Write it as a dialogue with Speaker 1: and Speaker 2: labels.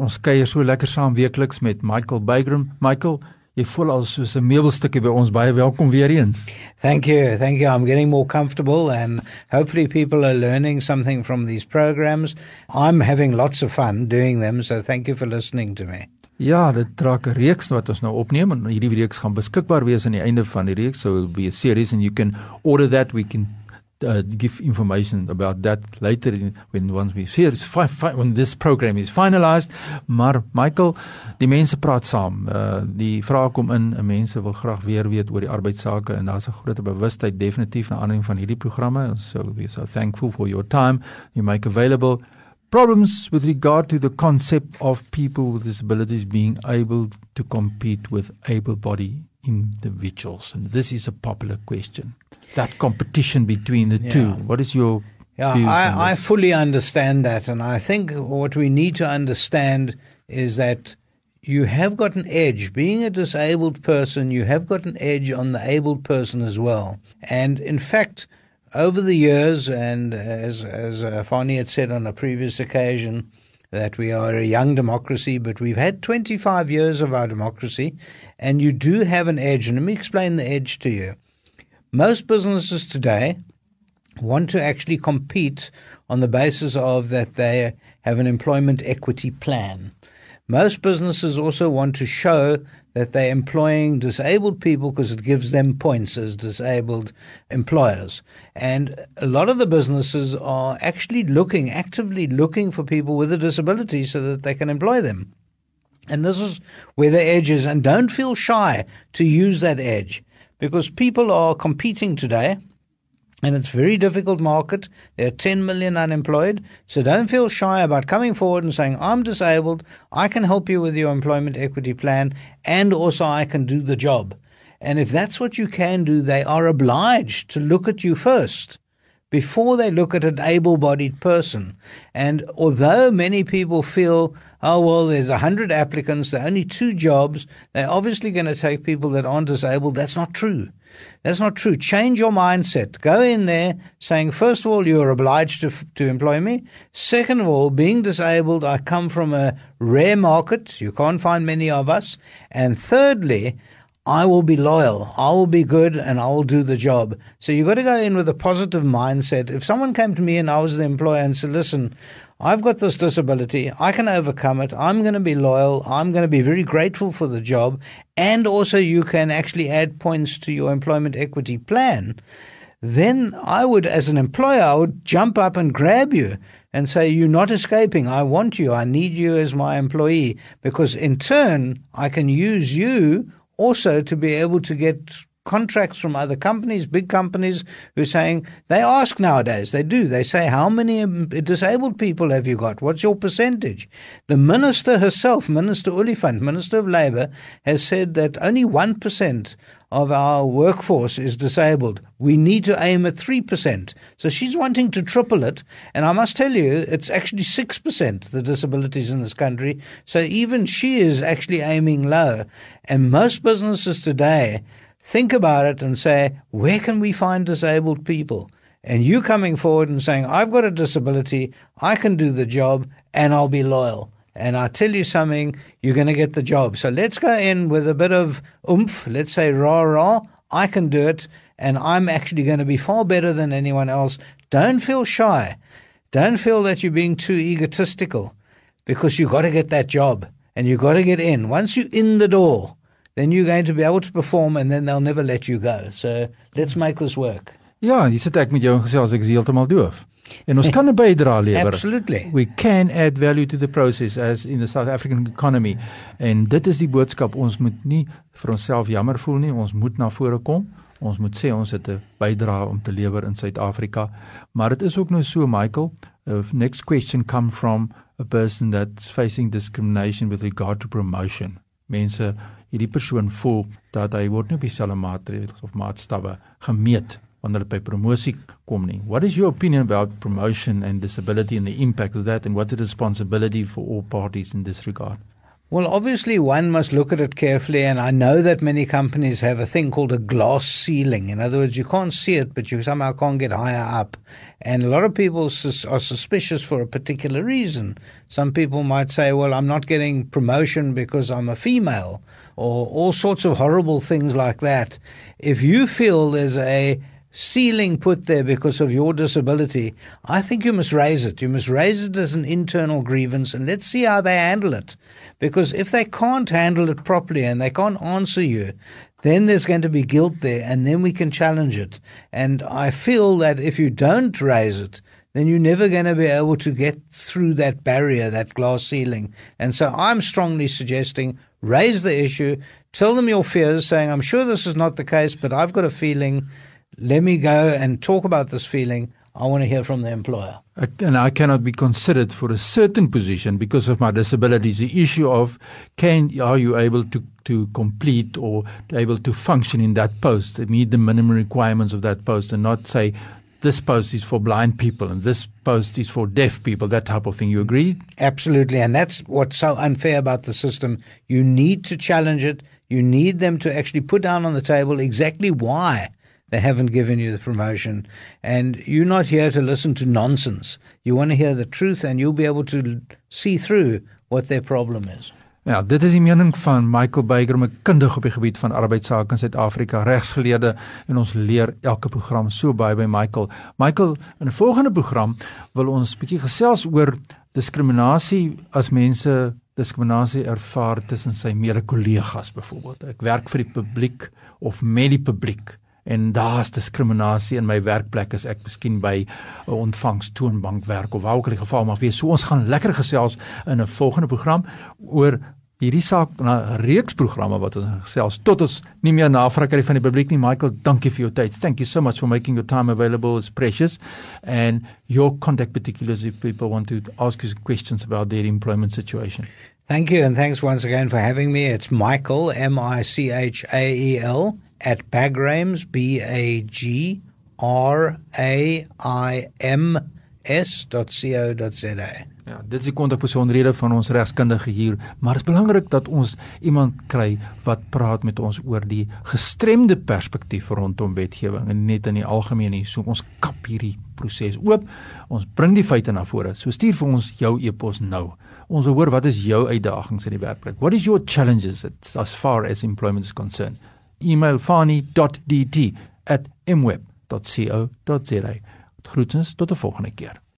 Speaker 1: Ons kuier so lekker saam weekliks met Michael Bygram. Michael, jy voel al soos 'n meubelstukkie by ons. Baie welkom weer eens.
Speaker 2: Thank you. Thank you. I'm getting more comfortable and hopefully people are learning something from these programs. I'm having lots of fun doing them, so thank you for listening to me.
Speaker 1: Ja, dit draak 'n reeks wat ons nou opneem en hierdie reeks gaan beskikbaar wees aan die einde van die reeks. So it'll be a series and you can order that we can uh, give information about that later in, when once we see it's fi fi when this program is finalized. Maar Michael die mense praat saam. Uh, die vrae kom in en mense wil graag weer weet oor die arbeidsake. En daar's 'n groot bewustheid definitief na aanleiding van hierdie programme. So we so thankful for your time. You make available problems with regard to the concept of people with disabilities being able to compete with able-bodied individuals and this is a popular question that competition between the yeah. two. What is your
Speaker 2: yeah, I, I fully understand that, and I think what we need to understand is that you have got an edge. Being a disabled person, you have got an edge on the abled person as well. And in fact, over the years, and as as uh, Fani had said on a previous occasion, that we are a young democracy, but we've had 25 years of our democracy, and you do have an edge. And let me explain the edge to you. Most businesses today want to actually compete on the basis of that they have an employment equity plan. Most businesses also want to show that they're employing disabled people because it gives them points as disabled employers. And a lot of the businesses are actually looking, actively looking for people with a disability so that they can employ them. And this is where the edge is. And don't feel shy to use that edge because people are competing today and it's a very difficult market. There are 10 million unemployed. So don't feel shy about coming forward and saying, I'm disabled. I can help you with your employment equity plan and also I can do the job. And if that's what you can do, they are obliged to look at you first before they look at an able bodied person. And although many people feel, oh, well, there's a hundred applicants, there are only two jobs, they're obviously going to take people that aren't disabled. That's not true. That's not true. Change your mindset. Go in there saying, first of all, you're obliged to, to employ me. Second of all, being disabled, I come from a rare market. You can't find many of us. And thirdly, I will be loyal, I will be good, and I will do the job. So you've got to go in with a positive mindset. If someone came to me and I was the employer and said, listen, I've got this disability, I can overcome it, I'm going to be loyal, I'm going to be very grateful for the job, and also you can actually add points to your employment equity plan, then I would, as an employer, I would jump up and grab you and say, You're not escaping. I want you. I need you as my employee. Because in turn, I can use you also to be able to get contracts from other companies, big companies, who are saying they ask nowadays. They do. They say, "How many disabled people have you got? What's your percentage?" The minister herself, Minister Oliphant, Minister of Labour, has said that only one percent of our workforce is disabled. We need to aim at 3%. So she's wanting to triple it. And I must tell you, it's actually 6% the disabilities in this country. So even she is actually aiming low. And most businesses today think about it and say, where can we find disabled people? And you coming forward and saying, I've got a disability, I can do the job, and I'll be loyal and I tell you something, you're going to get the job. So let's go in with a bit of oomph. Let's say rah rah. I can do it, and I'm actually going to be far better than anyone else. Don't feel shy. Don't feel that you're being too egotistical, because you've got to get that job and you've got to get in. Once you're in the door, then you're going to be able to perform, and then they'll never let you go. So let's make this work.
Speaker 1: Ja, hier sit ek met jou gesels ek is heeltemal doof. En ons kan 'n bydrae lewer.
Speaker 2: Absolutely.
Speaker 1: We can add value to the process as in the South African economy. En dit is die boodskap. Ons moet nie vir onsself jammer voel nie. Ons moet na vore kom. Ons moet sê ons het 'n bydrae om te lewer in Suid-Afrika. Maar dit is ook nou so, Michael. Uh, next question come from a person that's facing discrimination with regard to promotion. Mense, hierdie persoon voel dat hy word nie op dieselfde maatreëls of maatstawwe gemeet wanneer dit by promosie kom nie. What is your opinion about promotion and disability and the impact of that and what is the responsibility for all parties in this regard?
Speaker 2: Well, obviously, one must look at it carefully, and I know that many companies have a thing called a glass ceiling. In other words, you can't see it, but you somehow can't get higher up. And a lot of people sus- are suspicious for a particular reason. Some people might say, well, I'm not getting promotion because I'm a female, or all sorts of horrible things like that. If you feel there's a ceiling put there because of your disability, I think you must raise it. You must raise it as an internal grievance and let's see how they handle it. Because if they can't handle it properly and they can't answer you, then there's going to be guilt there and then we can challenge it. And I feel that if you don't raise it, then you're never going to be able to get through that barrier, that glass ceiling. And so I'm strongly suggesting raise the issue, tell them your fears, saying, I'm sure this is not the case, but I've got a feeling let me go and talk about this feeling. I want to hear from the employer.
Speaker 1: And I cannot be considered for a certain position because of my disabilities. The issue of can are you able to to complete or able to function in that post, meet the minimum requirements of that post, and not say this post is for blind people and this post is for deaf people, that type of thing. You agree?
Speaker 2: Absolutely. And that's what's so unfair about the system. You need to challenge it. You need them to actually put down on the table exactly why they haven't given you the promotion. And you're not here to listen to nonsense. You want to hear the truth and you'll be able to see through what their problem is.
Speaker 1: Ja, dit is die mening van Michael Beyger, 'n kundige op die gebied van arbeidsake in Suid-Afrika, regsgeleerde en ons leer elke program so baie by Michael. Michael, in 'n volgende program wil ons bietjie gesels oor diskriminasie as mense diskriminasie ervaar tussen sy mede-kollegas byvoorbeeld. Ek werk vir die publiek of met die publiek en daar's diskriminasie in my werkplek as ek miskien by 'n ontvangstoonbank werk of waar ook al die geval mag wees. So ons gaan lekker gesels in 'n volgende program oor hierdie saak na reeks programme wat ons gesels tot ons nie meer navraag kry van die publiek nie. Michael, dankie vir jou tyd. Thank you so much for making your time available. It's precious. And your contact particulars if people want to ask you questions about their employment situation.
Speaker 2: Thank you and thanks once again for having me. It's Michael M I C H A E L at Bagrams, B A G R A I M S dot co dot za.
Speaker 1: Ja, dit is die kontakpersoonrede van ons regskundige hier, maar dit is belangrik dat ons iemand kry wat praat met ons oor die gestremde perspektief rondom wetgewing en net in die algemeen nie. So ons kap hierdie proses oop. Ons bring die feite na vore. So stuur vir ons jou e-pos nou. Ons wil hoor wat is jou uitdagings in die werkplek? What is your challenges as far as employment is concerned? Email fani.dt@mweb.co.za. Groetens tot 'n volgende keer.